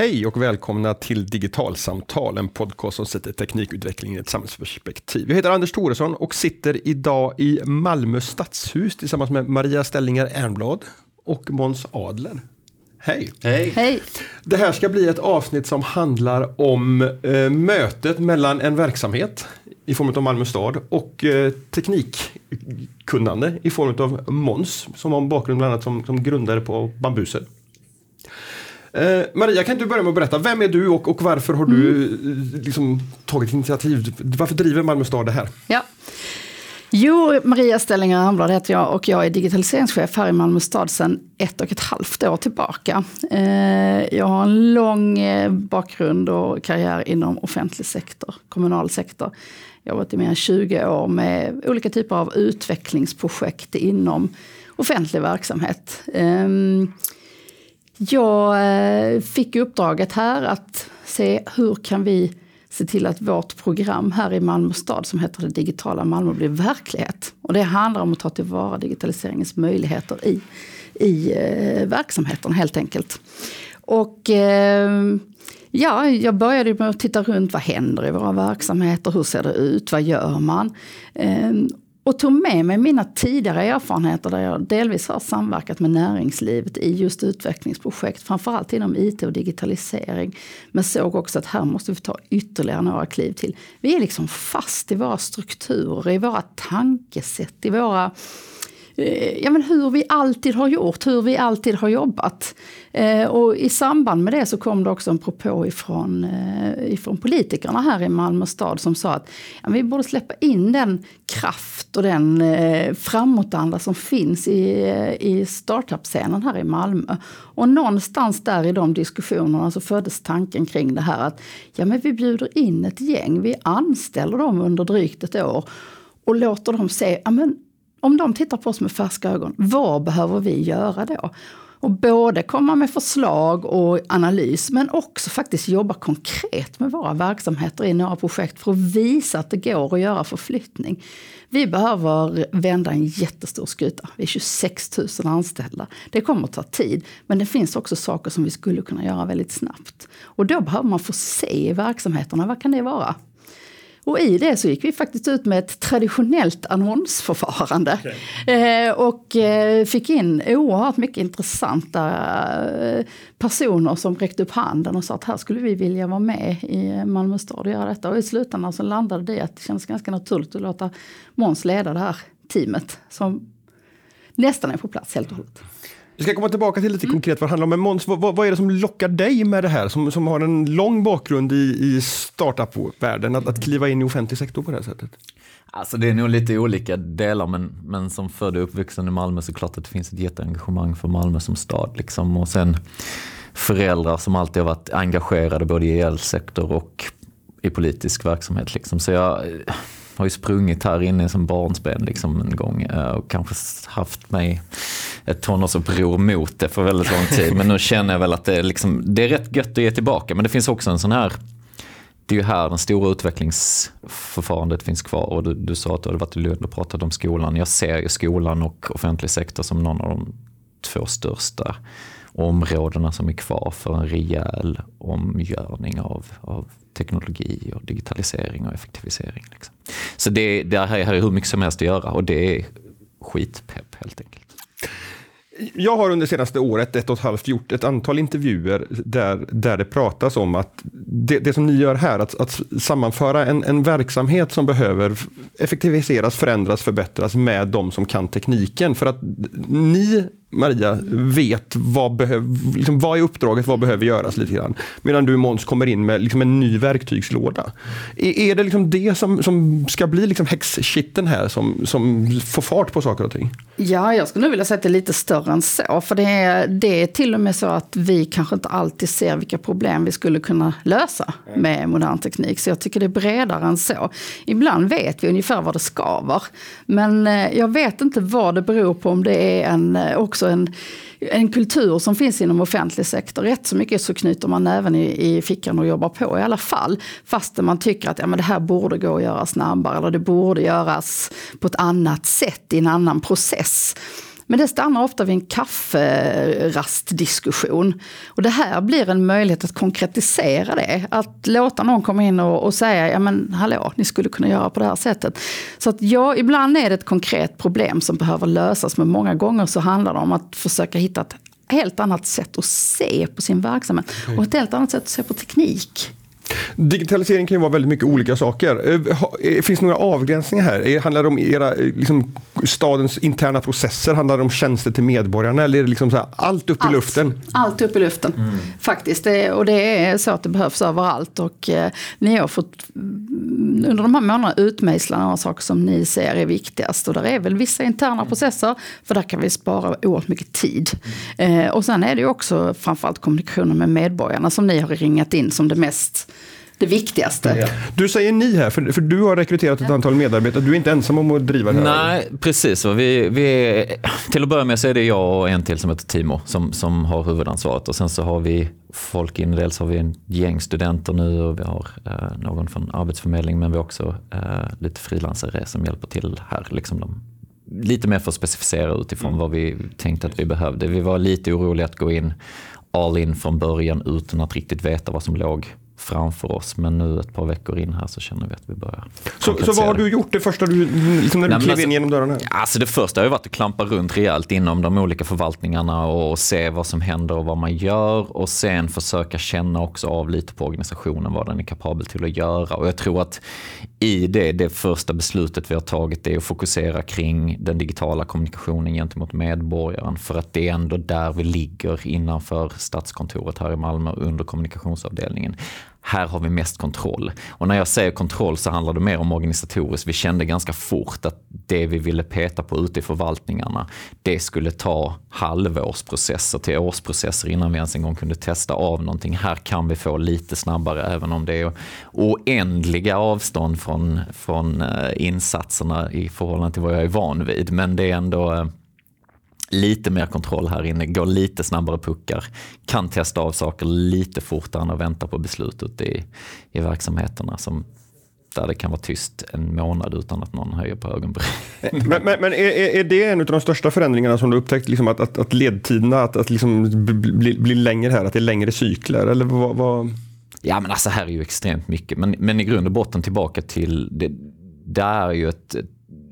Hej och välkomna till Digitalsamtal, en podcast som sätter teknikutveckling i ett samhällsperspektiv. Jag heter Anders Thoresson och sitter idag i Malmö stadshus tillsammans med Maria Stellinger Ernblad och Måns Adler. Hej! Hej! Hej! Det här ska bli ett avsnitt som handlar om eh, mötet mellan en verksamhet i form av Malmö stad och eh, teknikkunnande i form av Måns som har en bakgrund bland annat som, som grundare på Bambuser. Eh, Maria, kan du börja med att berätta, vem är du och, och varför har du eh, liksom, tagit initiativ? Varför driver Malmö stad det här? Ja. Jo, Maria Stellinger Armblad heter jag och jag är digitaliseringschef här i Malmö stad sedan ett och ett halvt år tillbaka. Eh, jag har en lång eh, bakgrund och karriär inom offentlig sektor, kommunal sektor. Jag har varit i mer än 20 år med olika typer av utvecklingsprojekt inom offentlig verksamhet. Jag eh, fick uppdraget här att se hur kan vi se till att vårt program här i Malmö stad som heter Det digitala Malmö blir verklighet. Och det handlar om att ta tillvara digitaliseringens möjligheter i, i eh, verksamheten helt enkelt. Och eh, ja, jag började med att titta runt vad händer i våra verksamheter, hur ser det ut, vad gör man? Ehm, och tog med mig mina tidigare erfarenheter där jag delvis har samverkat med näringslivet i just utvecklingsprojekt, framförallt inom IT och digitalisering. Men såg också att här måste vi ta ytterligare några kliv till. Vi är liksom fast i våra strukturer, i våra tankesätt, i våra Eh, ja, men hur vi alltid har gjort, hur vi alltid har jobbat. Eh, och i samband med det så kom det också en propå ifrån, eh, ifrån politikerna här i Malmö stad som sa att ja, vi borde släppa in den kraft och den eh, framåtanda som finns i, eh, i startup-scenen här i Malmö. Och någonstans där i de diskussionerna så föddes tanken kring det här att ja, men vi bjuder in ett gäng, vi anställer dem under drygt ett år och låter dem se, ja, men om de tittar på oss med färska ögon, vad behöver vi göra då? Och både komma med förslag och analys, men också faktiskt jobba konkret med våra verksamheter i några projekt för att visa att det går att göra förflyttning. Vi behöver vända en jättestor skuta. Vi är 26 000 anställda. Det kommer att ta tid, men det finns också saker som vi skulle kunna göra väldigt snabbt. Och då behöver man få se i verksamheterna, vad kan det vara? Och i det så gick vi faktiskt ut med ett traditionellt annonsförfarande. Okay. Eh, och eh, fick in oerhört mycket intressanta eh, personer som räckte upp handen och sa att här skulle vi vilja vara med i Malmö stad och göra detta. Och i slutändan så landade det att det kändes ganska naturligt att låta Måns leda det här teamet som nästan är på plats helt och hållet. Vi ska komma tillbaka till lite mm. konkret vad det handlar om. Men Måns, vad, vad, är det som lockar dig med det här, som, som har en lång bakgrund i, i startup-världen, att, att kliva in i offentlig sektor på det här sättet? Alltså det är nog lite olika delar, men, men som född och uppvuxen i Malmö så klart att det finns ett jätteengagemang för Malmö som stad. Liksom. Och sen föräldrar som alltid har varit engagerade både i elsektor och i politisk verksamhet. Liksom. Så jag har ju sprungit här inne som barnsben liksom en gång eh, och kanske haft mig ett tonårsuppror mot det för väldigt lång tid. Men nu känner jag väl att det är, liksom, det är rätt gött att ge tillbaka. Men det finns också en sån här det är ju här den stora utvecklingsförfarandet finns kvar. Och du, du sa att du hade varit i Lund och pratat om skolan. Jag ser ju skolan och offentlig sektor som någon av de två största områdena som är kvar för en rejäl omgörning av, av teknologi och digitalisering och effektivisering. Liksom. Så det, det här är hur mycket som helst att göra och det är skitpepp helt enkelt. Jag har under senaste året, ett och ett halvt, gjort ett antal intervjuer där, där det pratas om att det, det som ni gör här, att, att sammanföra en, en verksamhet som behöver effektiviseras, förändras, förbättras med de som kan tekniken. För att ni Maria vet vad, behöv, liksom, vad är uppdraget, vad behöver göras lite grann. Medan du Måns kommer in med liksom, en ny verktygslåda. Är, är det liksom det som, som ska bli liksom häxkitten här som, som får fart på saker och ting? Ja, jag skulle nog vilja säga att det är lite större än så. För det är, det är till och med så att vi kanske inte alltid ser vilka problem vi skulle kunna lösa med modern teknik. Så jag tycker det är bredare än så. Ibland vet vi ungefär vad det skaver. Men eh, jag vet inte vad det beror på om det är en, eh, också också en, en kultur som finns inom offentlig sektor. Rätt så mycket så knyter man även i, i fickan och jobbar på i alla fall. Fastän man tycker att ja, men det här borde gå att göra snabbare eller det borde göras på ett annat sätt i en annan process. Men det stannar ofta vid en kafferastdiskussion. Och det här blir en möjlighet att konkretisera det. Att låta någon komma in och, och säga, ja men hallå, ni skulle kunna göra på det här sättet. Så att ja, ibland är det ett konkret problem som behöver lösas, men många gånger så handlar det om att försöka hitta ett helt annat sätt att se på sin verksamhet. Och ett helt annat sätt att se på teknik. Digitalisering kan ju vara väldigt mycket olika saker. Eh, eh, finns det några avgränsningar här? Handlar det om era, eh, liksom, stadens interna processer? Handlar det om tjänster till medborgarna? Eller är det liksom så här, allt upp allt, i luften? Allt upp i luften, mm. faktiskt. Det, och det är så att det behövs överallt. Och eh, ni har fått mm, under de här månaderna utmejsla några saker som ni ser är viktigast. Och där är väl vissa interna processer, för där kan vi spara oerhört mycket tid. Mm. Eh, och sen är det ju också framförallt kommunikationen med medborgarna som ni har ringat in som det mest det viktigaste. Ja. Du säger ni här, för, för du har rekryterat ett ja. antal medarbetare. Du är inte ensam om att driva det här. Nej, precis. Vi, vi är, till att börja med så är det jag och en till som heter Timo som, som har huvudansvaret. Och sen så har vi folk in. Dels har vi en gäng studenter nu och vi har eh, någon från Arbetsförmedlingen men vi har också eh, lite frilansare som hjälper till här. Liksom de, lite mer för att specificera utifrån mm. vad vi tänkte att vi behövde. Vi var lite oroliga att gå in all in från början utan att riktigt veta vad som låg framför oss. Men nu ett par veckor in här så känner vi att vi börjar Så, så vad har du gjort det första du, liksom när du klev alltså, in genom? Här? Alltså det första har ju varit att klampa runt rejält inom de olika förvaltningarna och se vad som händer och vad man gör. Och sen försöka känna också av lite på organisationen vad den är kapabel till att göra. Och jag tror att i det, det första beslutet vi har tagit är att fokusera kring den digitala kommunikationen gentemot medborgaren. För att det är ändå där vi ligger innanför Stadskontoret här i Malmö under kommunikationsavdelningen här har vi mest kontroll. Och när jag säger kontroll så handlar det mer om organisatoriskt. Vi kände ganska fort att det vi ville peta på ute i förvaltningarna, det skulle ta halvårsprocesser till årsprocesser innan vi ens en gång kunde testa av någonting. Här kan vi få lite snabbare även om det är oändliga avstånd från, från eh, insatserna i förhållande till vad jag är van vid. Men det är ändå eh, lite mer kontroll här inne, går lite snabbare puckar, kan testa av saker lite fortare än att vänta på beslutet i, i verksamheterna som där det kan vara tyst en månad utan att någon höjer på ögonbrynen. men, men, men är, är, det en av de största förändringarna som du upptäckt, liksom att, att, att ledtiderna att, att liksom bli, bli längre här, att det är längre cykler? Eller vad, vad... Ja men alltså här är ju extremt mycket, men, men i grund och botten tillbaka till, det, det är ju ett, ett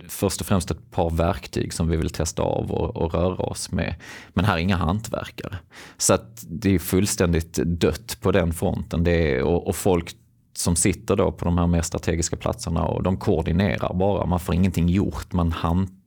först och främst ett par verktyg som vi vill testa av och, och röra oss med. Men här är inga hantverkare. Så att det är fullständigt dött på den fronten. Det är, och, och folk som sitter då på de här mer strategiska platserna och de koordinerar bara. Man får ingenting gjort. Man hant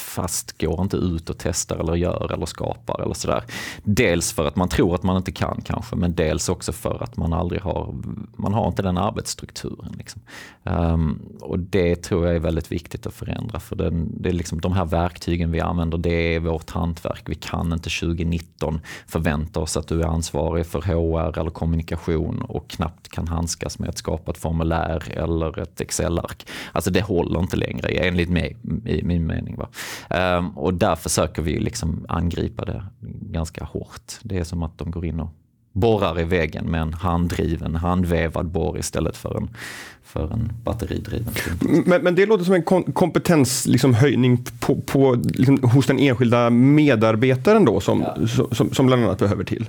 fast går inte ut och testar eller gör eller skapar eller sådär. Dels för att man tror att man inte kan kanske, men dels också för att man aldrig har, man har inte den arbetsstrukturen. Liksom. Um, och det tror jag är väldigt viktigt att förändra, för den, det är liksom, de här verktygen vi använder, det är vårt hantverk. Vi kan inte 2019 förvänta oss att du är ansvarig för HR eller kommunikation och knappt kan handskas med att skapa ett formulär eller ett Excel-ark. Alltså det håller inte längre enligt mig, i min mening. Va? Um, och där försöker vi liksom angripa det ganska hårt. Det är som att de går in och borrar i väggen med en handdriven, handvevad borr istället för en, för en batteridriven. Men, men det låter som en kompetenshöjning liksom, på, på, liksom, hos den enskilda medarbetaren då som, ja. som, som bland annat behöver till?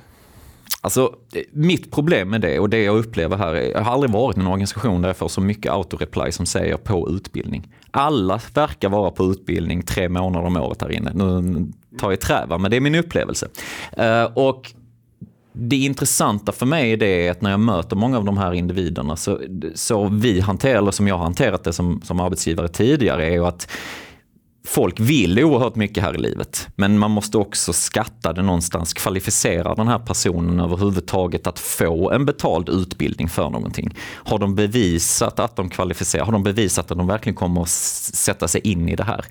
Alltså, mitt problem med det och det jag upplever här, är, jag har aldrig varit i en organisation där jag får så mycket autoreply som säger på utbildning. Alla verkar vara på utbildning tre månader om året här inne. Nu tar jag i trä, men det är min upplevelse. Uh, och det intressanta för mig är det att när jag möter många av de här individerna så, så vi hanterar, eller som jag har hanterat det som, som arbetsgivare tidigare, är ju att folk vill oerhört mycket här i livet. Men man måste också skatta det någonstans, kvalificera den här personen överhuvudtaget att få en betald utbildning för någonting. Har de bevisat att de kvalificerar, har de bevisat att de verkligen kommer att sätta sig in i det här?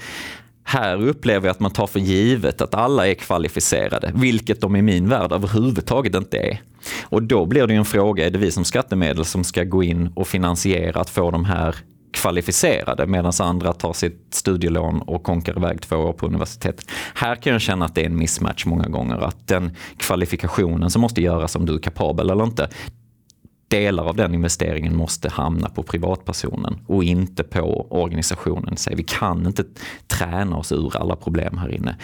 Här upplever jag att man tar för givet att alla är kvalificerade, vilket de i min värld överhuvudtaget inte är. Och då blir det en fråga, är det vi som skattemedel som ska gå in och finansiera att få de här kvalificerade medan andra tar sitt studielån och konkar iväg två år på universitetet. Här kan jag känna att det är en mismatch många gånger. Att den kvalifikationen som måste göras om du är kapabel eller inte, delar av den investeringen måste hamna på privatpersonen och inte på organisationen. Så vi kan inte träna oss ur alla problem här inne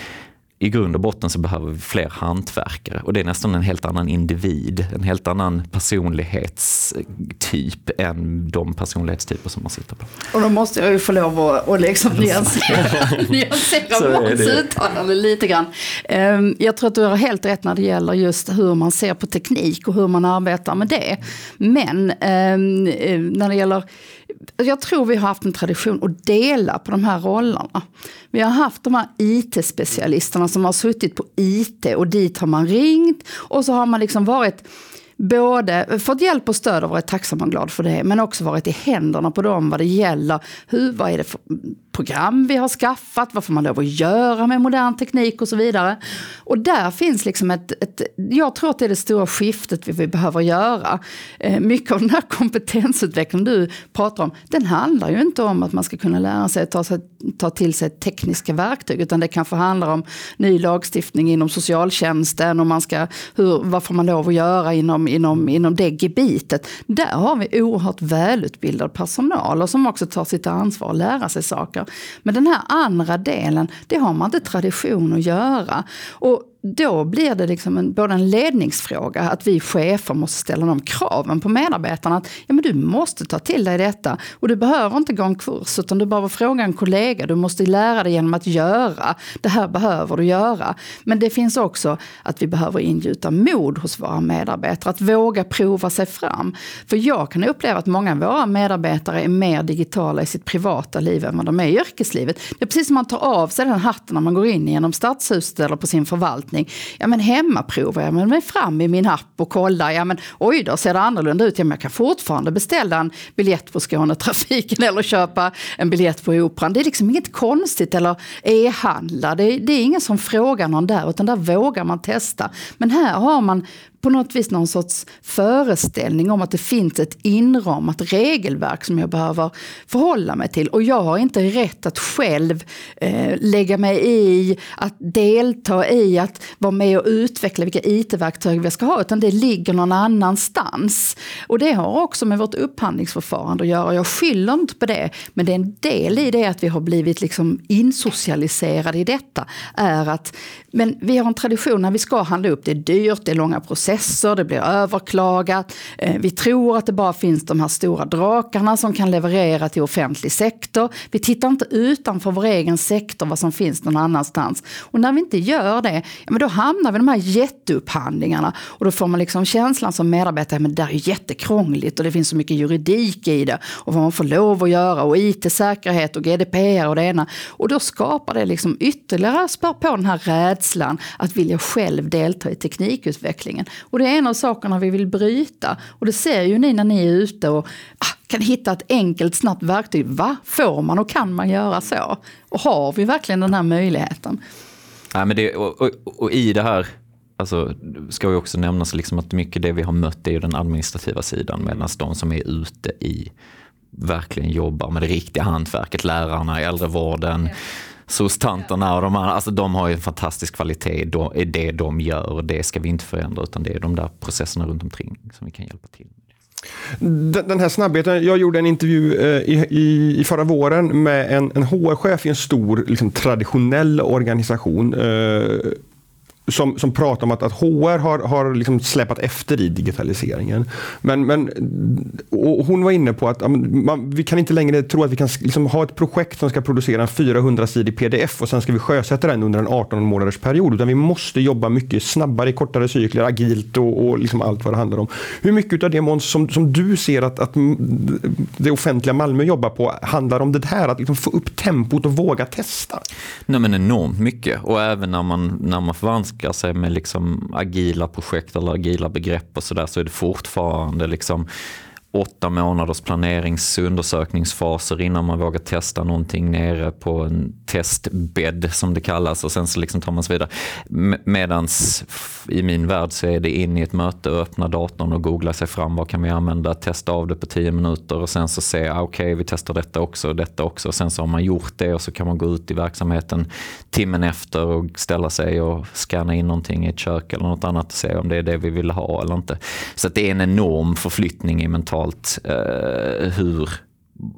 i grund och botten så behöver vi fler hantverkare och det är nästan en helt annan individ, en helt annan personlighetstyp än de personlighetstyper som man sitter på. Och då måste jag ju få lov att, att liksom nyansera, nyansera Måns uttalande lite grann. Ehm, jag tror att du har helt rätt när det gäller just hur man ser på teknik och hur man arbetar med det. Men ehm, eh, när det gäller Alltså, jag tror vi har haft en tradition att dela på de här rollerna. Vi har haft de här IT-specialisterna som har suttit på IT och dit har man ringt och så har man liksom varit både fått hjälp och stöd och varit tacksam och glad för det, men också varit i händerna på dem vad det gäller. Hur, vad är det för program vi har skaffat, vad får man lov att göra med modern teknik och så vidare. Och där finns liksom ett, ett jag tror att det är det stora skiftet vi, vi behöver göra. Eh, mycket av den här kompetensutvecklingen du pratar om, den handlar ju inte om att man ska kunna lära sig att ta, sig, ta till sig tekniska verktyg, utan det kanske handlar om ny lagstiftning inom socialtjänsten och man ska, hur, vad får man lov att göra inom, inom, inom det gebitet. Där har vi oerhört välutbildad personal och som också tar sitt ansvar och lära sig saker. Men den här andra delen, det har man inte tradition att göra. Och då blir det liksom en, både en ledningsfråga, att vi chefer måste ställa de kraven på medarbetarna. Att ja, men du måste ta till dig detta. Och du behöver inte gå en kurs, utan du behöver fråga en kollega. Du måste lära dig genom att göra. Det här behöver du göra. Men det finns också att vi behöver ingjuta mod hos våra medarbetare. Att våga prova sig fram. För jag kan uppleva att många av våra medarbetare är mer digitala i sitt privata liv än vad de är i yrkeslivet. Det är precis som man tar av sig den hatten när man går in genom stadshuset eller på sin förvaltning förvaltning. Ja men hemmaprovar jag mig fram i min app och kollar. Ja men oj då ser det annorlunda ut. Ja, men jag kan fortfarande beställa en biljett på Skånetrafiken eller köpa en biljett på Operan. Det är liksom inget konstigt eller e-handla. Det, det är ingen som frågar någon där utan där vågar man testa. Men här har man på något vis någon sorts föreställning om att det finns ett inramat regelverk som jag behöver förhålla mig till. Och jag har inte rätt att själv eh, lägga mig i, att delta i, att vara med och utveckla vilka IT-verktyg vi ska ha, utan det ligger någon annanstans. Och det har också med vårt upphandlingsförfarande att göra. Jag skyller inte på det, men det är en del i det att vi har blivit liksom insocialiserade i detta, är att men vi har en tradition när vi ska handla upp, det är dyrt, det är långa processer, det blir överklagat. Eh, vi tror att det bara finns de här stora drakarna som kan leverera till offentlig sektor. Vi tittar inte utanför vår egen sektor vad som finns någon annanstans. Och när vi inte gör det, ja, men då hamnar vi i de här jätteupphandlingarna. Och då får man liksom känslan som medarbetare, men det där är jättekrångligt och det finns så mycket juridik i det. Och vad man får lov att göra och IT-säkerhet och GDPR och det ena. Och då skapar det liksom ytterligare spär på den här rädslan att vilja själv delta i teknikutvecklingen. Och det är en av sakerna vi vill bryta. Och det ser ju ni när ni är ute och ah, kan hitta ett enkelt snabbt verktyg. Va? Får man och kan man göra så? Och har vi verkligen den här möjligheten? Ja, men det, och, och, och i det här alltså, ska ju också nämnas liksom att mycket det vi har mött är ju den administrativa sidan medan de som är ute i verkligen jobbar med det riktiga hantverket, lärarna i äldrevården, SOS-tanterna och de andra, alltså de har ju en fantastisk kvalitet i det de gör och det ska vi inte förändra utan det är de där processerna runt omkring som vi kan hjälpa till med. Den här snabbheten, jag gjorde en intervju eh, i, i, i förra våren med en, en HR-chef i en stor liksom, traditionell organisation eh, som, som pratar om att, att HR har, har liksom släpat efter i digitaliseringen. Men, men, hon var inne på att man, vi kan inte längre tro att vi kan liksom ha ett projekt som ska producera en 400-sidig pdf och sen ska vi sjösätta den under en 18 månaders period. Utan vi måste jobba mycket snabbare, i kortare cykler, agilt och, och liksom allt vad det handlar om. Hur mycket av det Måns, som, som du ser att, att det offentliga Malmö jobbar på handlar om det här, att liksom få upp tempot och våga testa? Nej men enormt mycket och även när man, när man förvanskar hanskar sig med liksom agila projekt eller agila begrepp och sådär så är det fortfarande liksom åtta månaders planerings undersökningsfaser innan man vågar testa någonting nere på en testbädd som det kallas och sen så liksom tar man sig vidare. Medans i min värld så är det in i ett möte, öppna datorn och googla sig fram, vad kan vi använda, testa av det på tio minuter och sen så se, ah, okej okay, vi testar detta också och detta också. Och sen så har man gjort det och så kan man gå ut i verksamheten timmen efter och ställa sig och scanna in någonting i ett kök eller något annat och se om det är det vi vill ha eller inte. Så det är en enorm förflyttning i mental totalt eh, hur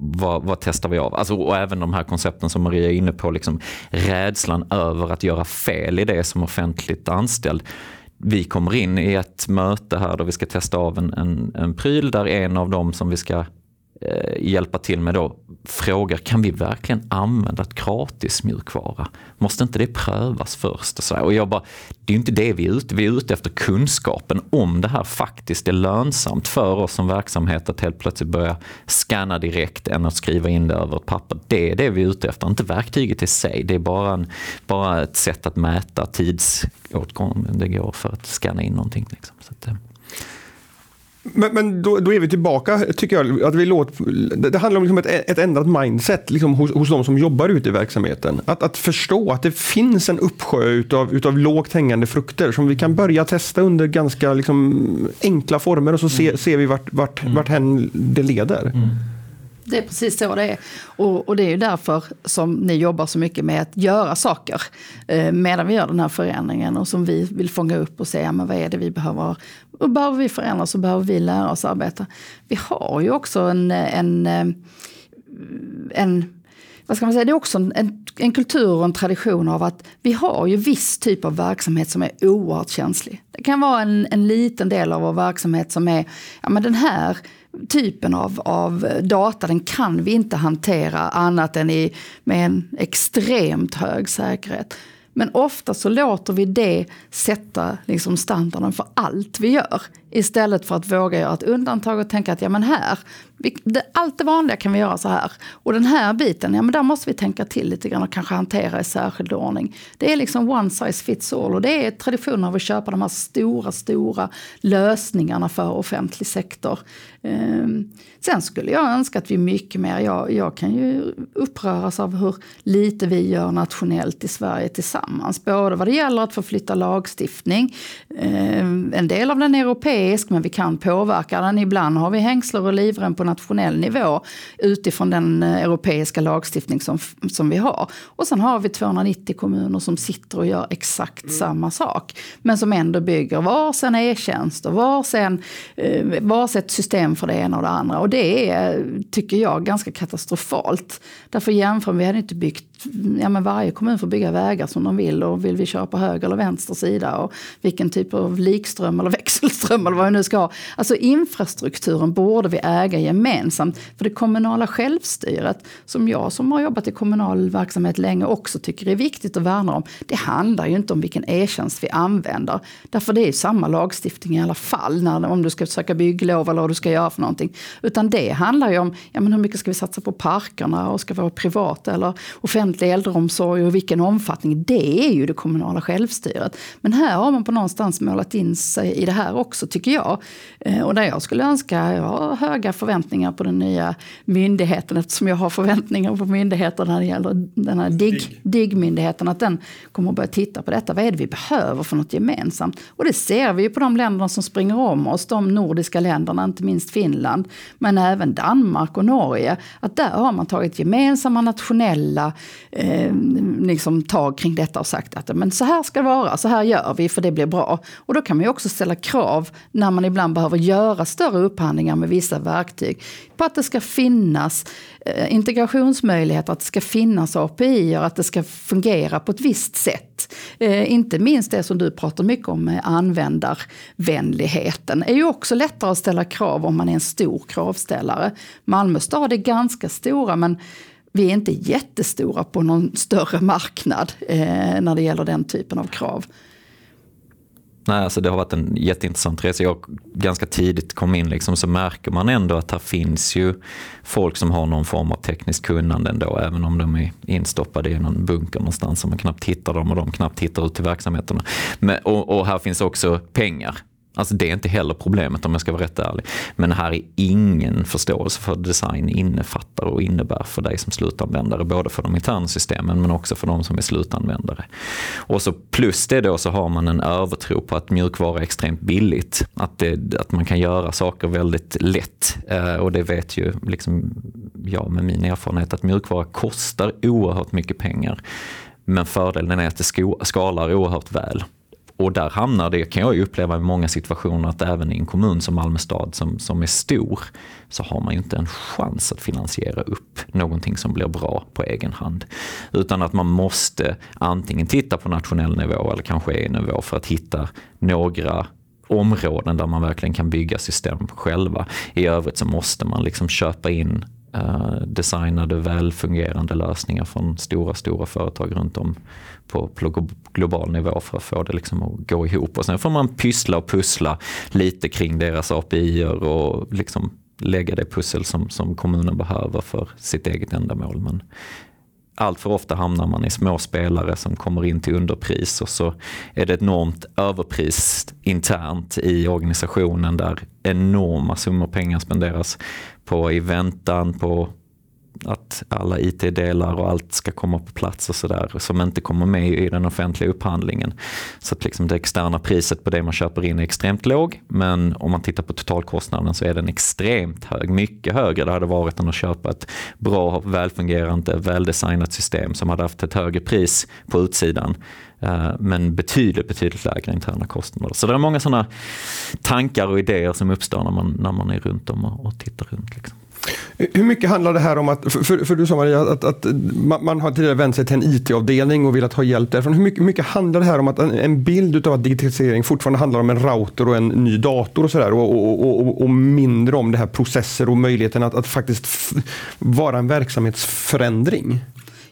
vad, vad, testar vi av? Alltså, och även de här koncepten som Maria är inne på, liksom, rädslan över att göra fel i det som offentligt anställd. Vi kommer in i ett möte här där vi ska testa av en, en, en pryl där en av dem som vi ska Eh, hjälpa till med då frågar, kan vi verkligen använda ett gratis mjukvara? Måste inte det prövas först? Och, så och jag bara, det är inte det vi är ute Vi är ute efter kunskapen om det här faktiskt är lönsamt för oss som verksamhet att helt plötsligt börja scanna direkt än att skriva in det över ett papper. Det är det vi är ute efter, inte verktyget i sig. Det är bara, en, bara ett sätt att mäta tidsåtgången det går för att scanna in någonting. Liksom. Så att, eh, men, men då, då, är vi tillbaka, tycker jag. Att vi låter, det handlar om liksom ett, ett ändrat mindset liksom, hos, hos de som jobbar ute i verksamheten. Att, att förstå att det finns en uppsjö utav, utav lågt hängande frukter som vi kan börja testa under ganska liksom, enkla former och så ser, mm. ser vi vart, vart, mm. vart det leder. Mm. Det är precis så det är. Och, och, det är ju därför som ni jobbar så mycket med att göra saker eh, medan vi gör den här förändringen och som vi vill fånga upp och se ja, men vad är det vi behöver. Och behöver vi förändra så behöver vi lära oss arbeta. Vi har ju också en, en, eh, en vad ska man säga, det är också en, en kultur och en tradition av att vi har ju viss typ av verksamhet som är oerhört känslig. Det kan vara en, en liten del av vår verksamhet som är, ja men den här typen av, av data den kan vi inte hantera annat än i, med en extremt hög säkerhet. Men ofta så låter vi det sätta liksom standarden för allt vi gör. Istället för att våga göra ett undantag och tänka att ja men här, det, allt det vanliga kan vi göra så här. Och den här biten, ja men där måste vi tänka till lite grann och kanske hantera i särskild ordning. Det är liksom one size fits all och det är traditionen av att köpa de här stora, stora lösningarna för offentlig sektor. Um, sen skulle jag önska att vi mycket mer, jag, jag kan ju uppröras av hur lite vi gör nationellt i Sverige tillsammans. Både vad det gäller att förflytta lagstiftning, um, en del av den europeiska europeisk men vi kan påverka den. Ibland har vi hängslar och livrem på nationell nivå utifrån den eh, europeiska lagstiftning som, som vi har. Och sen har vi 290 kommuner som sitter och gör exakt mm. samma sak. Men som ändå bygger varsin e-tjänst och varsin, eh, varsitt system för det ena och det andra. Och det är, tycker jag, ganska katastrofalt. Därför jämför vi hade inte byggt ja, men varje kommun får bygga vägar som de vill och vill vi köra på höger eller vänster sida och vilken typ av likström eller växelström eller vad vi nu ska ha. Alltså infrastrukturen borde vi äga gemensamt. För det kommunala självstyret, som jag som har jobbat i kommunal verksamhet länge också tycker är viktigt att värna om. Det handlar ju inte om vilken e-tjänst vi använder. Därför det är samma lagstiftning i alla fall, när, om du ska söka bygglov eller vad du ska göra för någonting. Utan det handlar ju om ja, men hur mycket ska vi satsa på parkerna och ska vi vara privata eller offentlig äldreomsorg och vilken omfattning. Det är ju det kommunala självstyret. Men här har man på någonstans målat in sig i det här också tycker jag. Eh, och där jag skulle önska, jag har höga förväntningar på den nya myndigheten eftersom jag har förväntningar på myndigheter när det gäller den här DIG, DIG-myndigheten. Att den kommer att börja titta på detta. Vad är det vi behöver för något gemensamt? Och det ser vi ju på de länderna som springer om oss. De nordiska länderna, inte minst Finland. Men även Danmark och Norge. Att där har man tagit gemensamma nationella eh, liksom tag kring detta och sagt att men så här ska det vara, så här gör vi för det blir bra. Och då kan man ju också ställa krav när man ibland behöver göra större upphandlingar med vissa verktyg. På att det ska finnas eh, integrationsmöjligheter, att det ska finnas API och att det ska fungera på ett visst sätt. Eh, inte minst det som du pratar mycket om med användarvänligheten. är ju också lättare att ställa krav om man är en stor kravställare. Malmö stad är ganska stora men vi är inte jättestora på någon större marknad eh, när det gäller den typen av krav. Nej, alltså det har varit en jätteintressant resa. Jag ganska tidigt kom in liksom, så märker man ändå att här finns ju folk som har någon form av tekniskt kunnande ändå, även om de är instoppade i någon bunker någonstans som man knappt hittar dem och de knappt hittar ut till verksamheterna. Men, och, och här finns också pengar Alltså det är inte heller problemet om jag ska vara rätt ärlig. Men här är ingen förståelse för vad design innefattar och innebär för dig som slutanvändare. Både för de interna systemen men också för de som är slutanvändare. Och så plus det då så har man en övertro på att mjukvara är extremt billigt. Att, det, att man kan göra saker väldigt lätt. Eh, och det vet ju liksom jag med min erfarenhet att mjukvara kostar oerhört mycket pengar. Men fördelen är att det skalar oerhört väl. Och där hamnar det, kan jag ju uppleva i många situationer, att även i en kommun som Malmö stad som, som är stor, så har man ju inte en chans att finansiera upp någonting som blir bra på egen hand. Utan att man måste antingen titta på nationell nivå eller kanske EU-nivå för att hitta några områden där man verkligen kan bygga system själva. I övrigt så måste man liksom köpa in Eh, designade välfungerande lösningar från stora, stora företag runt om på, global nivå för att få det liksom att gå ihop. Och sen får man pyssla och pussla lite kring deras API och liksom lägga det pussel som, som kommunen behöver för sitt eget ändamål. Men allt för ofta hamnar man i små spelare som kommer in till underpris och så är det ett enormt överpris internt i organisationen där enorma summor pengar spenderas på i väntan på att alla IT-delar och allt ska komma på plats och sådär som inte kommer med i den offentliga upphandlingen. Så att liksom det externa priset på det man köper in är extremt låg men om man tittar på totalkostnaden så är den extremt hög, mycket högre det hade varit än att köpa ett bra, välfungerande, väldesignat system som hade haft ett högre pris på utsidan eh, men betydligt, betydligt lägre interna kostnader. Så det är många sådana tankar och idéer som uppstår när man, när man är runt om och, och tittar runt. Liksom. Hur mycket handlar det här om att, för, för du sa Maria, att, att man, man, har tidigare vänt sig till en IT-avdelning och velat ha hjälp därifrån. Hur mycket, mycket handlar det här om att en, en bild av att digitalisering fortfarande handlar om en router och en ny dator och sådär och, och, och, och, mindre om det här processer och möjligheten att, att faktiskt vara en verksamhetsförändring?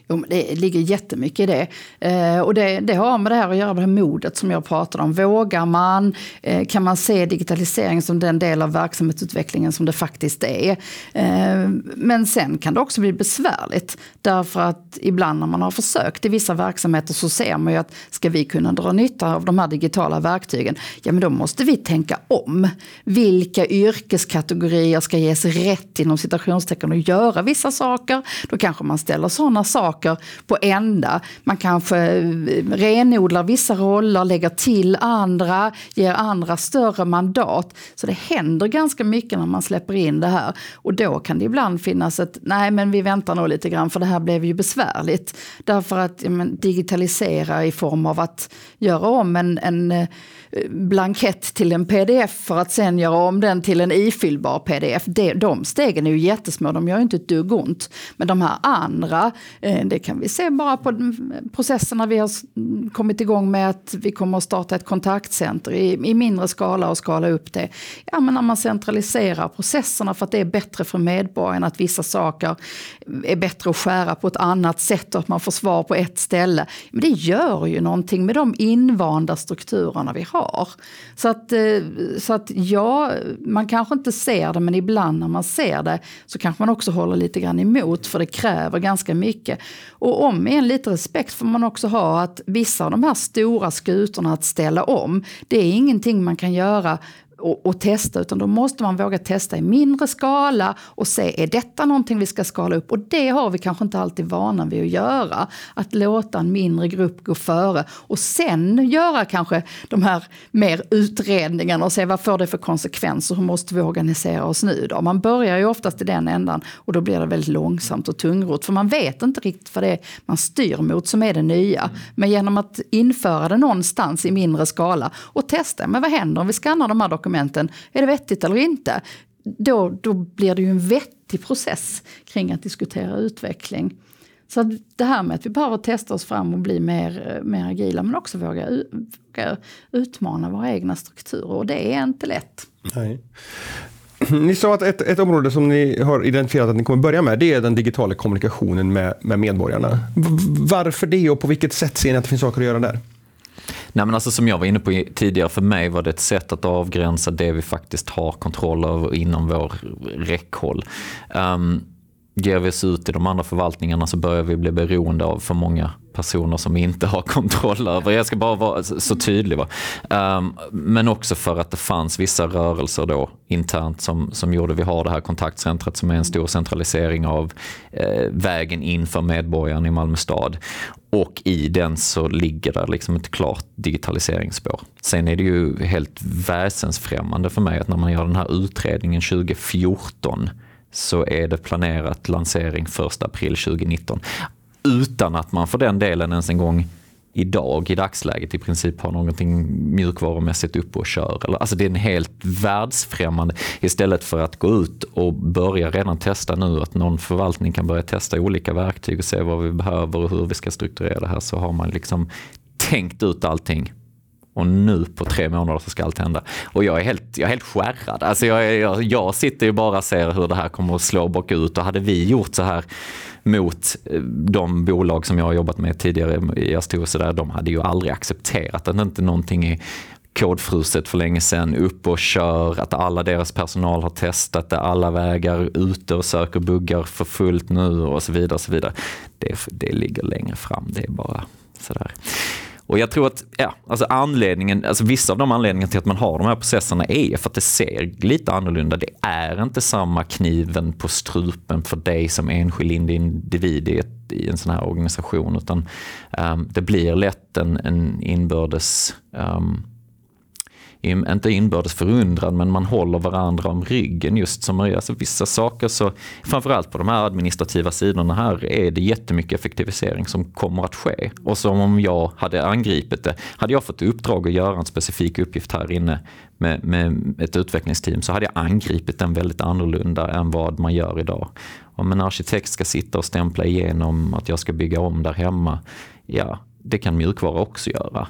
Jo, det ligger jättemycket i det. Eh, och det, det, har med det här att göra med det modet som jag pratade om. Vågar man? Eh, kan man se digitalisering som den del av verksamhetsutvecklingen som det faktiskt är? Eh, men sen kan det också bli besvärligt. Därför att ibland när man har försökt i vissa verksamheter så ser man ju att ska vi kunna dra nytta av de här digitala verktygen, ja men då måste vi tänka om. Vilka yrkeskategorier ska ges rätt inom citationstecken att göra vissa saker? Då kanske man ställer sådana saker saker på ända. Man kanske eh, renodlar vissa roller, lägger till andra, ger andra större mandat. Så det händer ganska mycket när man släpper in det här. Och då kan det ibland finnas ett, nej men vi väntar nog lite grann för det här blev ju besvärligt. Därför att ja, men, digitalisera i form av att göra om en, en eh, blankett till en pdf för att sen göra om den till en ifyllbar pdf. De, de stegen är ju jättesmå, de gör ju inte ett dugg ont. Men de här andra, eh, det kan vi se bara på processerna vi har kommit igång med att vi kommer att starta ett kontaktcenter i, i mindre skala och skala upp det. Ja, men när man centraliserar processerna för att det är bättre för medborgarna att vissa saker är bättre att skära på ett annat sätt och att man får svar på ett ställe. Men det gör ju någonting med de invanda strukturerna vi har. Så att, eh, så att ja, man kanske inte ser det men ibland när man ser det så kanske man också håller lite grann emot för det kräver ganska mycket. Och om igen, lite respekt får man också ha att vissa av de här stora skutorna att ställa om, det är ingenting man kan göra och, och, testa, utan då måste man våga testa i mindre skala och se, är detta någonting vi ska skala upp? Och det har vi kanske inte alltid vana vid att göra. Att låta en mindre grupp gå före och sen göra kanske de här mer utredningarna och se vad får det för konsekvenser, hur måste vi organisera oss nu då? Man börjar ju oftast i den ändan och då blir det väldigt långsamt och tungrot, för man vet inte riktigt vad det är man styr mot som är det nya. Men genom att införa det någonstans i mindre skala och testa, men vad händer om vi skannar de här dokumenten dokumenten, är det vettigt eller inte? Då, då blir det ju en vettig process kring att diskutera utveckling. Så det här med att vi behöver testa oss fram och bli mer, mer agila men också våga, våga utmana våra egna strukturer och det är inte lätt. Nej. Ni sa att ett, ett område som ni har identifierat att ni kommer börja med det är den digitala kommunikationen med, med medborgarna. Varför det och på vilket sätt ser ni att det finns saker att göra där? Nej, men alltså, som jag var inne på tidigare, för mig var det ett sätt att avgränsa det vi faktiskt har kontroll över inom vår räckhåll. Um, ger vi oss ut i de andra förvaltningarna så börjar vi bli beroende av för många personer som inte har kontroll över. Jag ska bara vara så tydlig. Va? Um, men också för att det fanns vissa rörelser då internt som, som gjorde, vi har det här kontaktcentret som är en stor centralisering av eh, vägen in för medborgaren i Malmö stad. Och i den så ligger det liksom ett klart digitaliseringsspår. Sen är det ju helt väsensfrämmande för mig att när man gör den här utredningen 2014 så är det planerat lansering 1 april 2019. Utan att man för den delen ens en gång idag i dagsläget i princip har någonting mjukvarumässigt uppe och kör. alltså det är en helt världsfrämmande, istället för att gå ut och börja redan testa nu att någon förvaltning kan börja testa olika verktyg och se vad vi behöver och hur vi ska strukturera det här så har man liksom tänkt ut allting och nu på tre månader så ska allt hända. Och jag är helt, jag är helt skärrad. Alltså jag, jag, jag sitter ju bara och ser hur det här kommer att slå bakut och hade vi gjort så här mot eh, de bolag som jag har jobbat med tidigare i Astor, där, de hade ju aldrig accepterat att inte någonting är kodfruset för länge sedan, upp och kör, att alla deras personal har testat det, alla vägar ute och söker buggar för fullt nu och så vidare. Och så vidare. Det, det ligger längre fram, det är bara sådär. Och jag tror att ja, alltså anledningen, alltså vissa av de anledningarna till att man har de här processerna är för att det ser lite annorlunda. Det är inte samma kniven på strupen för dig som enskild individ i, ett, i en sån här organisation utan um, det blir lätt en, en inbördes um, inte inbördes förundrad, men man håller varandra om ryggen just som Maria. Alltså vissa saker, så, framförallt på de här administrativa sidorna här, är det jättemycket effektivisering som kommer att ske. Och som om jag hade angripit det, hade jag fått uppdrag att göra en specifik uppgift här inne med, med ett utvecklingsteam så hade jag angripit den väldigt annorlunda än vad man gör idag. Om en arkitekt ska sitta och stämpla igenom att jag ska bygga om där hemma, ja, det kan mjukvara också göra.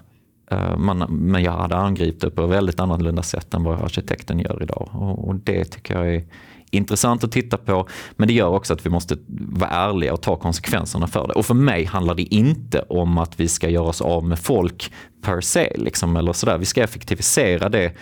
Eh, man, men jag hade angripit det på ett väldigt annorlunda sätt än vad arkitekten gör idag. Och, och, det tycker jag är intressant att titta på. Men det gör också att vi måste vara ärliga och ta konsekvenserna för det. Och för mig handlar det inte om att vi ska göra oss av med folk per se. Liksom, eller sådär. Vi ska effektivisera det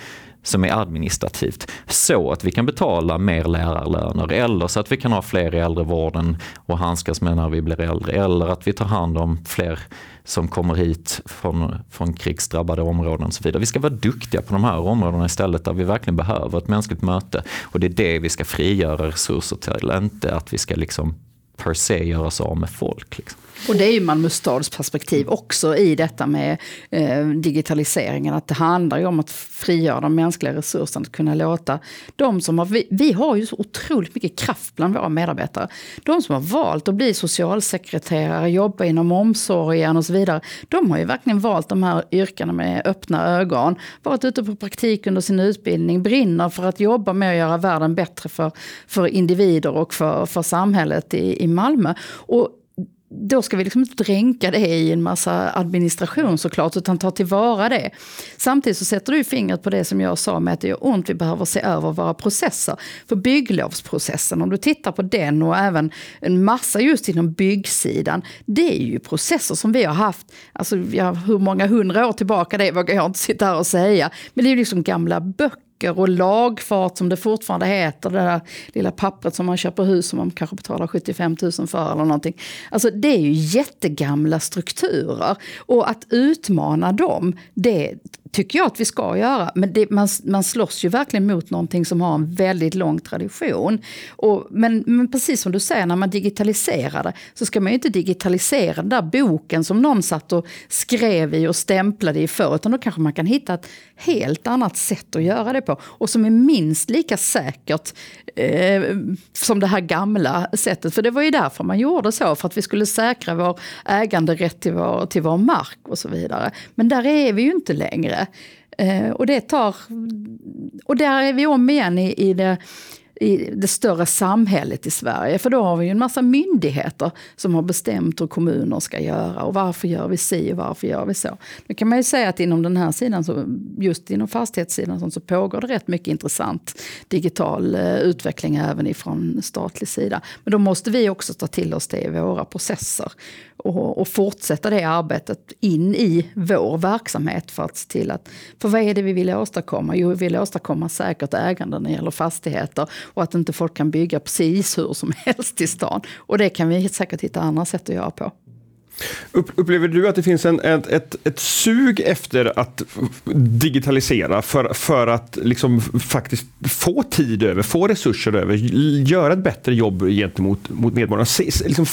som är administrativt så att vi kan betala mer lärarlöner eller så att vi kan ha fler i äldrevården och handskas med när vi blir äldre eller att vi tar hand om fler som kommer hit från, från krigsdrabbade områden och så vidare. Vi ska vara duktiga på de här områdena istället där vi verkligen behöver ett mänskligt möte och det är det vi ska frigöra resurser till, inte att vi ska liksom per se göra oss av med folk. Liksom. Och det är ju Malmö stads perspektiv också i detta med eh, digitaliseringen. Att det handlar ju om att frigöra de mänskliga resurserna, att kunna låta de som har... Vi, vi, har ju så otroligt mycket kraft bland våra medarbetare. De som har valt att bli socialsekreterare, jobba inom omsorgen och så vidare. De har ju verkligen valt de här yrkena med öppna ögon. Varit ute på praktik under sin utbildning, brinner för att jobba med att göra världen bättre för, för individer och för, för samhället i, i Malmö. Och då ska vi liksom inte dränka det i en massa administration såklart, utan ta tillvara det. Samtidigt så sätter du fingret på det som jag sa med att det gör ont, vi behöver se över våra processer. För bygglovsprocessen, om du tittar på den och även en massa just inom byggsidan, det är ju processer som vi har haft, alltså ja, hur många hundra år tillbaka det vågar jag inte sitta här och säga, men det är ju liksom gamla böcker böcker och lagfart som det fortfarande heter. Det där lilla pappret som man köper hus som man kanske betalar 75 000 för eller någonting. Alltså det är ju jättegamla strukturer. Och att utmana dem, det tycker jag att vi ska göra. Men det, man, man slåss ju verkligen mot någonting som har en väldigt lång tradition. Och, men, men precis som du säger, när man digitaliserar det så ska man ju inte digitalisera den där boken som någon satt och skrev i och stämplade i förr. Utan då kanske man kan hitta ett helt annat sätt att göra det på. Och som är minst lika säkert eh, som det här gamla sättet. För det var ju därför man gjorde så, för att vi skulle säkra vår äganderätt till vår, till vår mark och så vidare. Men där är vi ju inte längre. Eh, och det tar... Och där är vi om igen i, i det i det större samhället i Sverige. För då har vi ju en massa myndigheter som har bestämt hur kommuner ska göra. Och varför gör vi si och varför gör vi så? Nu kan man ju säga att inom den här sidan, så, just inom fastighetssidan, så pågår det rätt mycket intressant digital eh, utveckling även ifrån statlig sida. Men då måste vi också ta till oss det i våra processer och, och, fortsätta det arbetet in i vår verksamhet för att se till att, för vad är det vi vill åstadkomma? Jo, vi vill åstadkomma säkert ägande när det gäller fastigheter och att inte folk kan bygga precis hur som helst i stan. Och det kan vi säkert hitta andra sätt att göra på. Upplever du att det finns en, ett, ett, ett sug efter att digitalisera för, för att liksom faktiskt få tid över, få resurser över, göra ett bättre jobb gentemot mot medborgarna? Se, liksom,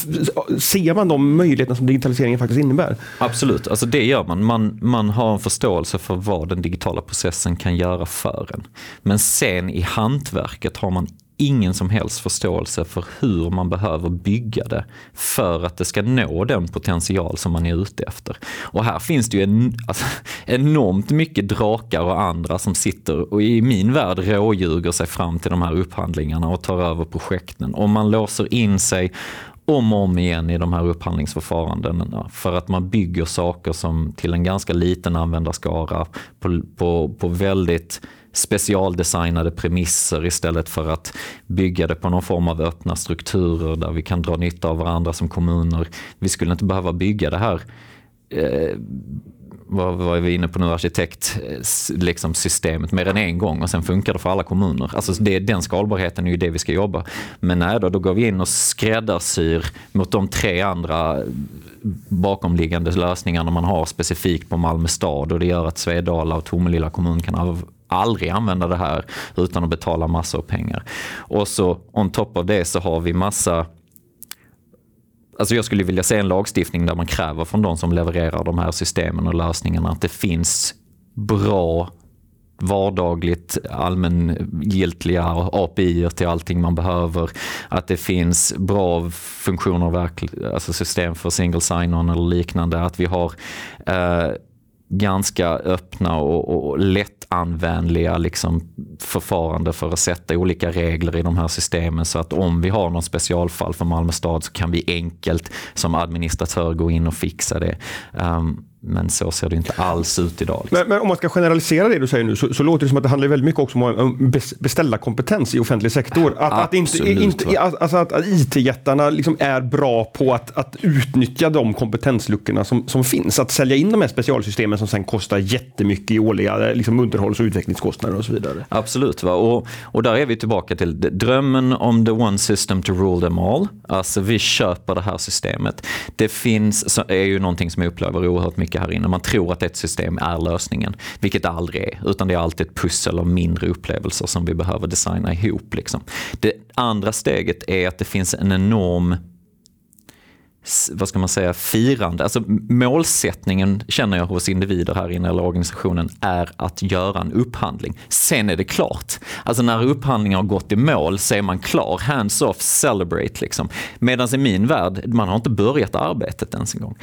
ser man de möjligheterna som digitaliseringen faktiskt innebär? Absolut, alltså det gör man. man. Man har en förståelse för vad den digitala processen kan göra för en. Men sen i hantverket har man ingen som helst förståelse för hur man behöver bygga det för att det ska nå den potential som man är ute efter. Och här finns det ju en, alltså, enormt mycket drakar och andra som sitter och i min värld råljuger sig fram till de här upphandlingarna och tar över projekten. Om man låser in sig om och om igen i de här upphandlingsförfarandena för att man bygger saker som till en ganska liten användarskara på, på, på väldigt specialdesignade premisser istället för att bygga det på någon form av öppna strukturer där vi kan dra nytta av varandra som kommuner. Vi skulle inte behöva bygga det här eh, vad är vi inne på nu, arkitektsystemet eh, liksom systemet mer än en gång och sen funkar det för alla kommuner. Alltså det, den skalbarheten är ju det vi ska jobba. Men nej då, då går vi in och skräddarsyr mot de tre andra bakomliggande lösningarna man har specifikt på Malmö stad och det gör att Svedala och Tomelilla kommun kan aldrig använda det här utan att betala massor av pengar. Och så on top av det så har vi massa Alltså jag skulle vilja se en lagstiftning där man kräver från de som levererar de här systemen och lösningarna att det finns bra vardagligt allmängiltiga API till allting man behöver. Att det finns bra funktioner, alltså system för single sign-on eller liknande. Att vi har eh, ganska öppna och, och lättanvändliga liksom förfarande för att sätta olika regler i de här systemen så att om vi har någon specialfall för Malmö stad så kan vi enkelt som administratör gå in och fixa det. Um, men så ser det inte alls ut idag. Liksom. Men, men, om man ska generalisera det du säger nu så, så, låter det som att det handlar väldigt mycket också om beställa kompetens i offentlig sektor. Att, att, inte, inte, alltså att, att IT-jättarna liksom är bra på att, att utnyttja de kompetensluckorna som, som finns. Att sälja in de här specialsystemen som sen kostar jättemycket i årliga liksom underhålls och utvecklingskostnader och så vidare. Absolut, va? Och, och där är vi tillbaka till drömmen om the one system to rule them all. Alltså vi köper det här systemet. Det finns, är ju någonting som jag upplever oerhört mycket mycket här inne. Man tror att ett system är lösningen, vilket det aldrig är. Utan det är alltid ett pussel av mindre upplevelser som vi behöver designa ihop. Liksom. Det andra steget är att det finns en enorm vad ska man säga, firande. Alltså målsättningen känner jag hos individer här inne eller organisationen är att göra en upphandling. Sen är det klart. Alltså när upphandlingen har gått i mål så är man klar. Hands off, celebrate liksom. Medan i min värld, man har inte börjat arbetet ens en gång.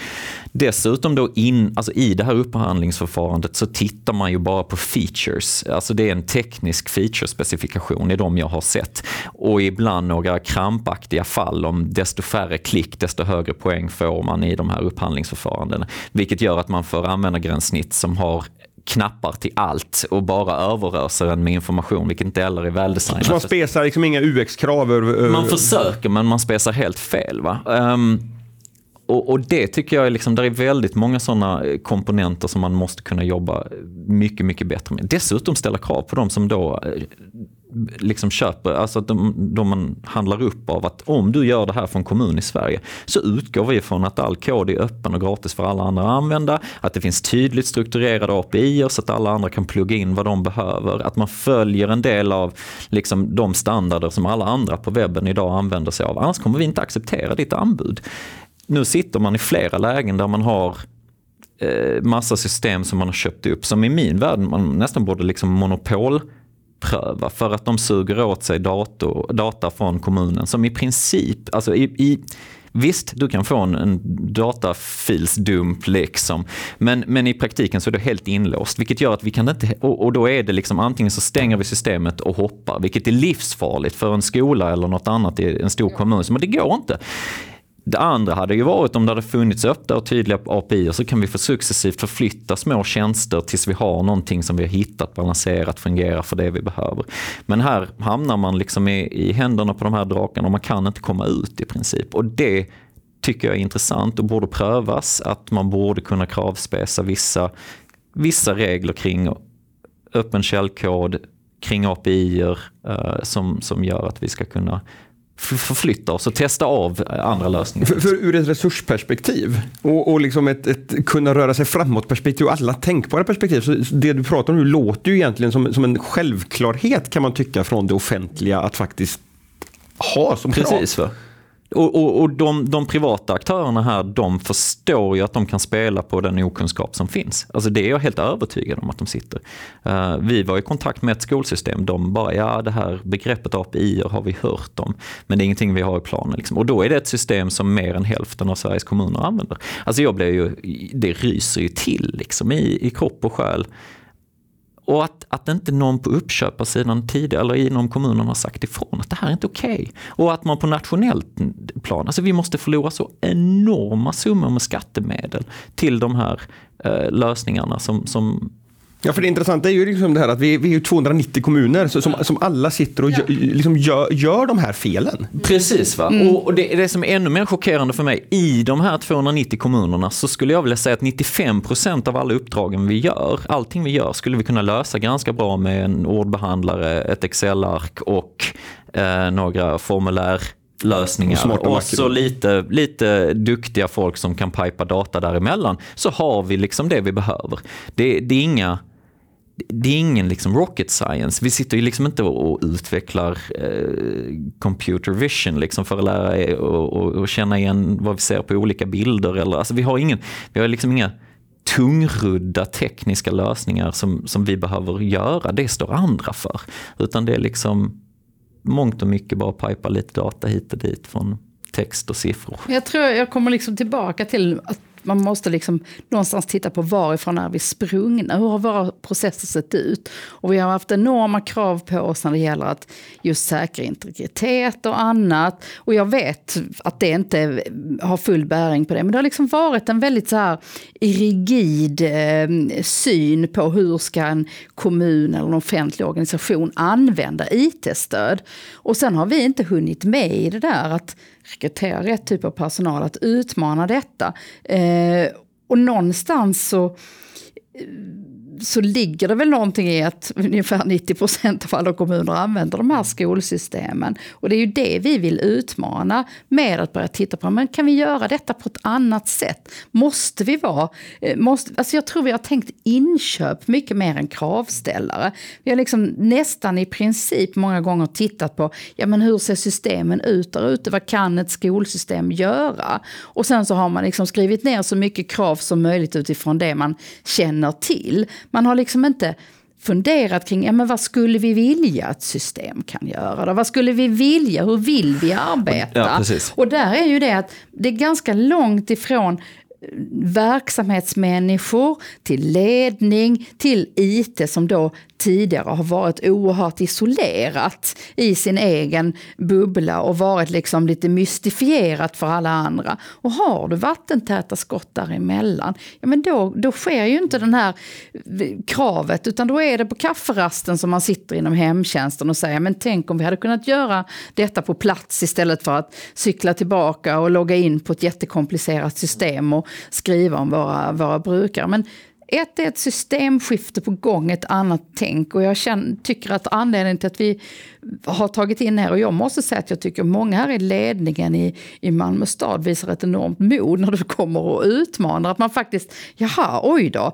Dessutom då in, alltså i det här upphandlingsförfarandet så tittar man ju bara på features. Alltså det är en teknisk feature-specifikation i de jag har sett. Och ibland några krampaktiga fall om desto färre klick, desto högre högre poäng får man i de här upphandlingsförfarandena. Vilket gör att man får användargränssnitt som har knappar till allt och bara överöser en med information, vilket inte heller är väldesignat. Så man spesar liksom inga UX-krav? Man försöker, men man spesar helt fel. Va? Um, och, och, det tycker jag är liksom, där är väldigt många sådana komponenter som man måste kunna jobba mycket, mycket bättre med. Dessutom ställa krav på de som då eh, liksom köper, alltså de, de man handlar upp av att om du gör det här från kommun i Sverige så utgår vi från att all kod är öppen och gratis för alla andra att använda, att det finns tydligt strukturerade API så att alla andra kan plugga in vad de behöver, att man följer en del av liksom, de standarder som alla andra på webben idag använder sig av, annars kommer vi inte acceptera ditt anbud. Nu sitter man i flera lägen där man har eh, massa system som man har köpt upp som i min värld man nästan borde liksom monopol pröva för att de suger åt sig dator, data från kommunen som i princip, alltså i, i Visst, du kan få en, en datafilsdump liksom, men, men i praktiken så är det helt inlåst, vilket gör att vi kan inte, och, och, då är det liksom antingen så stänger vi systemet och hoppar, vilket är livsfarligt för en skola eller något annat i en stor kommun, men det går inte. Det andra hade ju varit om det hade funnits öppna och tydliga API så kan vi få successivt förflytta små tjänster tills vi har någonting som vi har hittat balanserat fungerar för det vi behöver. Men här hamnar man liksom i, i händerna på de här drakarna och man kan inte komma ut i princip. Och det tycker jag är intressant och borde prövas. Att man borde kunna kravspesa vissa, vissa regler kring öppen källkod, kring API eh, som, som gör att vi ska kunna förflytta oss och testa av andra lösningar. För, för ur ett resursperspektiv och, och liksom ett, ett kunna röra sig framåt-perspektiv och alla tänkbara perspektiv. Så det du pratar om nu låter ju egentligen som, som en självklarhet kan man tycka från det offentliga att faktiskt ha som Precis, krav. Och, och, och de, de, privata aktörerna här, de förstår ju att de kan spela på den okunskap som finns. Alltså det är jag helt övertygad om att de sitter. Uh, vi var i kontakt med ett skolsystem, de bara, ja det här begreppet API har vi hört om, men det är ingenting vi har i planen. Liksom. Och då är det ett system som mer än hälften av Sveriges kommuner använder. Alltså jag blev ju, det ryser ju till liksom i, i kropp och själ och att, att inte någon på uppköparsidan tidigare eller inom kommunen har sagt ifrån att det här är inte okej. Okay. Och att man på nationellt plan, alltså vi måste förlora så enorma summor med skattemedel till de här eh, lösningarna som, som Ja, för det intressanta är ju liksom det här att vi, vi är 290 kommuner som, som alla sitter och gör, liksom gör, gör de här felen. Precis, va? Mm. och, och det, det som är ännu mer chockerande för mig, i de här 290 kommunerna så skulle jag vilja säga att 95 procent av alla uppdragen vi gör, allting vi gör, skulle vi kunna lösa ganska bra med en ordbehandlare, ett Excel-ark och eh, några formulär lösningar och, och så lite, lite duktiga folk som kan pipa data däremellan så har vi liksom det vi behöver. Det, det är inga det är ingen liksom rocket science. Vi sitter ju liksom inte och utvecklar eh, computer vision liksom för att lära och, och, och, känna igen vad vi ser på olika bilder. Eller, alltså vi har, ingen, vi har liksom inga tungrudda tekniska lösningar som, som vi behöver göra. Det står andra för. Utan det är liksom mångt och mycket bara pipa lite data hit och dit från text och siffror. Jag tror jag kommer liksom tillbaka till att man måste liksom någonstans titta på varifrån är vi sprungna? Hur har våra processer sett ut? Och vi har haft enorma krav på oss när det gäller att just säkra integritet och annat. Och jag vet att det inte har full bäring på det. Men det har liksom varit en väldigt så här rigid eh, syn på hur ska en kommun eller en offentlig organisation använda IT-stöd. Och sen har vi inte hunnit med i det där att rekrytera rätt typ av personal, att utmana detta. Eh, och någonstans så eh, så ligger det väl någonting i att ungefär 90 procent av alla kommuner använder de här skolsystemen. Och det är ju det vi vill utmana med att börja titta på, men kan vi göra detta på ett annat sätt? Måste vi vara, eh, måste, alltså jag tror vi har tänkt inköp mycket mer än kravställare. Vi har liksom nästan i princip många gånger tittat på, ja men hur ser systemen ut där ute? Vad kan ett skolsystem göra? Och sen så har man liksom skrivit ner så mycket krav som möjligt utifrån det man känner till. Man har liksom inte funderat kring ja, men vad skulle vi vilja att system kan göra. Då? Vad skulle vi vilja, hur vill vi arbeta? Ja, och där är ju det att det är ganska långt ifrån verksamhetsmänniskor, till ledning, till IT som då tidigare har varit oerhört isolerat i sin egen bubbla och varit liksom lite mystifierat för alla andra. Och har du vattentäta skott däremellan, ja men då, då sker ju inte den här eh, kravet utan då är det på kafferasten som man sitter inom hemtjänsten och säger men tänk om vi hade kunnat göra detta på plats istället för att cykla tillbaka och logga in på ett jättekomplicerat system och skriva om våra, våra brukare. Men ett är ett systemskifte på gång, ett annat tänk. Och jag känner, tycker att anledningen till att vi har tagit in här, och jag måste säga att jag tycker många här i ledningen i, i Malmö stad visar ett enormt mod när du kommer och utmanar. Att man faktiskt, jaha, oj då,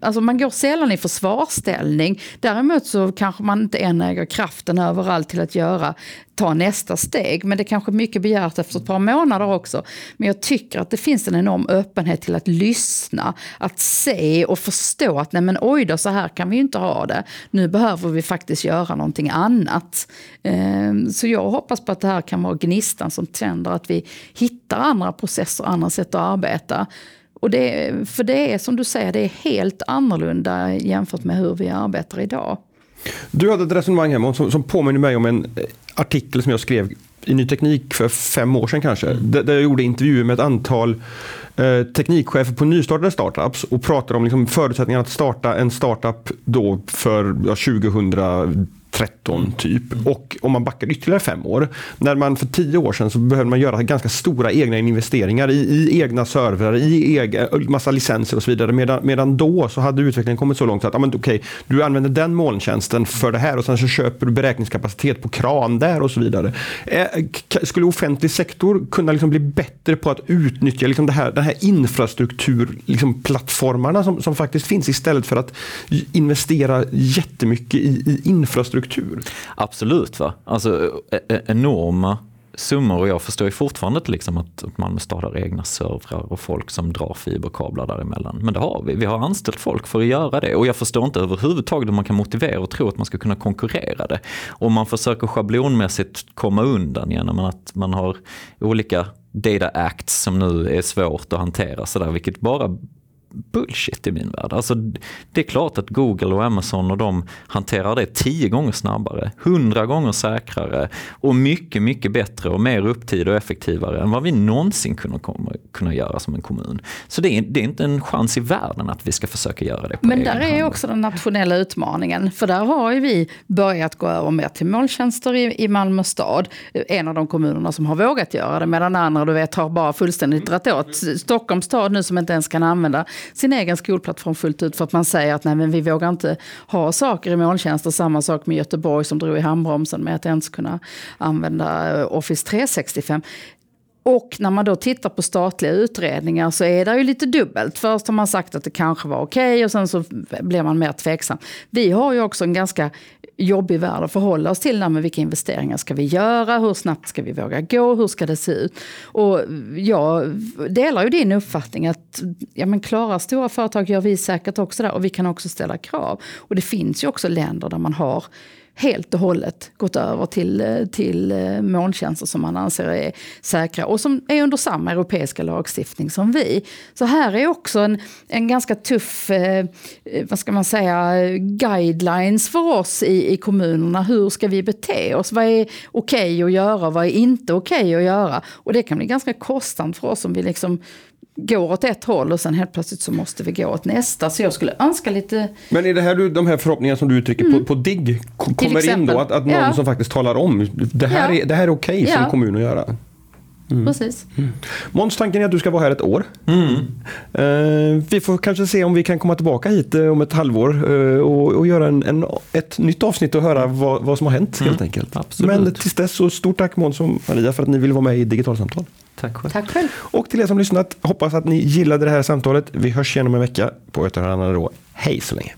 Alltså man går sällan i försvarsställning. Däremot så kanske man inte än äger kraften överallt till att göra, ta nästa steg. Men det är kanske mycket begärt efter ett par månader också. Men jag tycker att det finns en enorm öppenhet till att lyssna, att se och förstå att nej men oj då, så här kan vi ju inte ha det. Nu behöver vi faktiskt göra någonting annat. Ehm, så jag hoppas på att det här kan vara gnistan som tänder att vi hittar andra processer, andra sätt att arbeta. Och det, för det är som du säger, det är helt annorlunda jämfört med hur vi arbetar idag. Du hade ett resonemang hemma som, som påminner mig om en eh, artikel som jag skrev i Ny Teknik för fem år sedan kanske. Mm. Där, jag gjorde intervjuer med ett antal eh, teknikchefer på nystartade startups och pratade om liksom förutsättningarna att starta en startup då för ja, 2010 13 typ. Och om man backar ytterligare fem år, när man för tio år sedan så behövde man göra ganska stora egna investeringar i, i egna servrar, i egen, massa licenser och så vidare. Medan, medan då så hade utvecklingen kommit så långt att ja, men, okay, du använder den molntjänsten för det här och sen så köper du beräkningskapacitet på kran där och så vidare. Eh, skulle offentlig sektor kunna liksom bli bättre på att utnyttja liksom det här, den här infrastrukturplattformarna liksom som, som faktiskt finns istället för att investera jättemycket i, i infrastruktur? Absolut. va. Alltså e- e- enorma summor och jag förstår ju fortfarande inte liksom att, att Malmö stad har egna servrar och folk som drar fiberkablar däremellan. Men det har vi. Vi har anställt folk för att göra det och jag förstår inte överhuvudtaget hur man kan motivera och tro att man ska kunna konkurrera det. Om man försöker schablonmässigt komma undan genom att man har olika data acts som nu är svårt att hantera sådär, vilket bara bullshit i min värld. Alltså, det är klart att Google och Amazon och de hanterar det tio gånger snabbare, hundra gånger säkrare och mycket, mycket bättre och mer upptid och effektivare än vad vi någonsin kunna, kunna göra som en kommun. Så det är, det är inte en chans i världen att vi ska försöka göra det på Men där är hand. också den nationella utmaningen, för där har ju vi börjat gå över mer till måltjänster i, i Malmö stad, en av de kommunerna som har vågat göra det, medan andra du vet har bara fullständigt dragit åt. Stockholms stad nu som inte ens kan använda sin egen skolplattform fullt ut för att man säger att nej, men vi vågar inte ha saker i molntjänster. Samma sak med Göteborg som drog i handbromsen med att ens kunna använda eh, Office 365. Och när man då tittar på statliga utredningar så är det ju lite dubbelt. Först har man sagt att det kanske var okej okay och sen så blir man mer tveksam. Vi har ju också en ganska jobbig värld att förhålla oss till. Men vilka investeringar ska vi göra? Hur snabbt ska vi våga gå? Hur ska det se ut? Och jag delar ju din uppfattning att ja, men klara stora företag gör vi säkert också där. Och vi kan också ställa krav. Och det finns ju också länder där man har helt och hållet gått över till, eh, till eh, molntjänster som man anser är säkra och som är under samma europeiska lagstiftning som vi. Så här är också en, en ganska tuff, eh, eh vad ska man säga, guidelines för oss i, i kommunerna. Hur ska vi bete oss? Vad är okej okay att göra? Vad är inte okej okay att göra? Och det kan bli ganska kostsamt för oss om vi liksom går åt ett håll och sen helt plötsligt så måste vi gå åt nästa. Så jag skulle önska lite... Men är det här du, de här förhoppningarna som du uttrycker mm. på, på DIGG kommer in då? Att, att någon ja. som faktiskt talar om det här ja. är, det här är okej okay ja. som kommun att göra? Mm. Precis. Mm. Måns, tanken är att du ska vara här ett år. Mm. Uh, vi får kanske se om vi kan komma tillbaka hit uh, om ett halvår uh, och, och, göra en, en, ett nytt avsnitt och höra vad, vad som har hänt helt mm. enkelt. Absolut. Men tills dess så stort tack Måns och Maria för att ni vill vara med i Digitalsamtal. Tack själv. Tack själv. Och till er som lyssnat, hoppas att ni gillade det här samtalet. Vi hörs igen om en vecka på ett eller annat då. Hej så länge.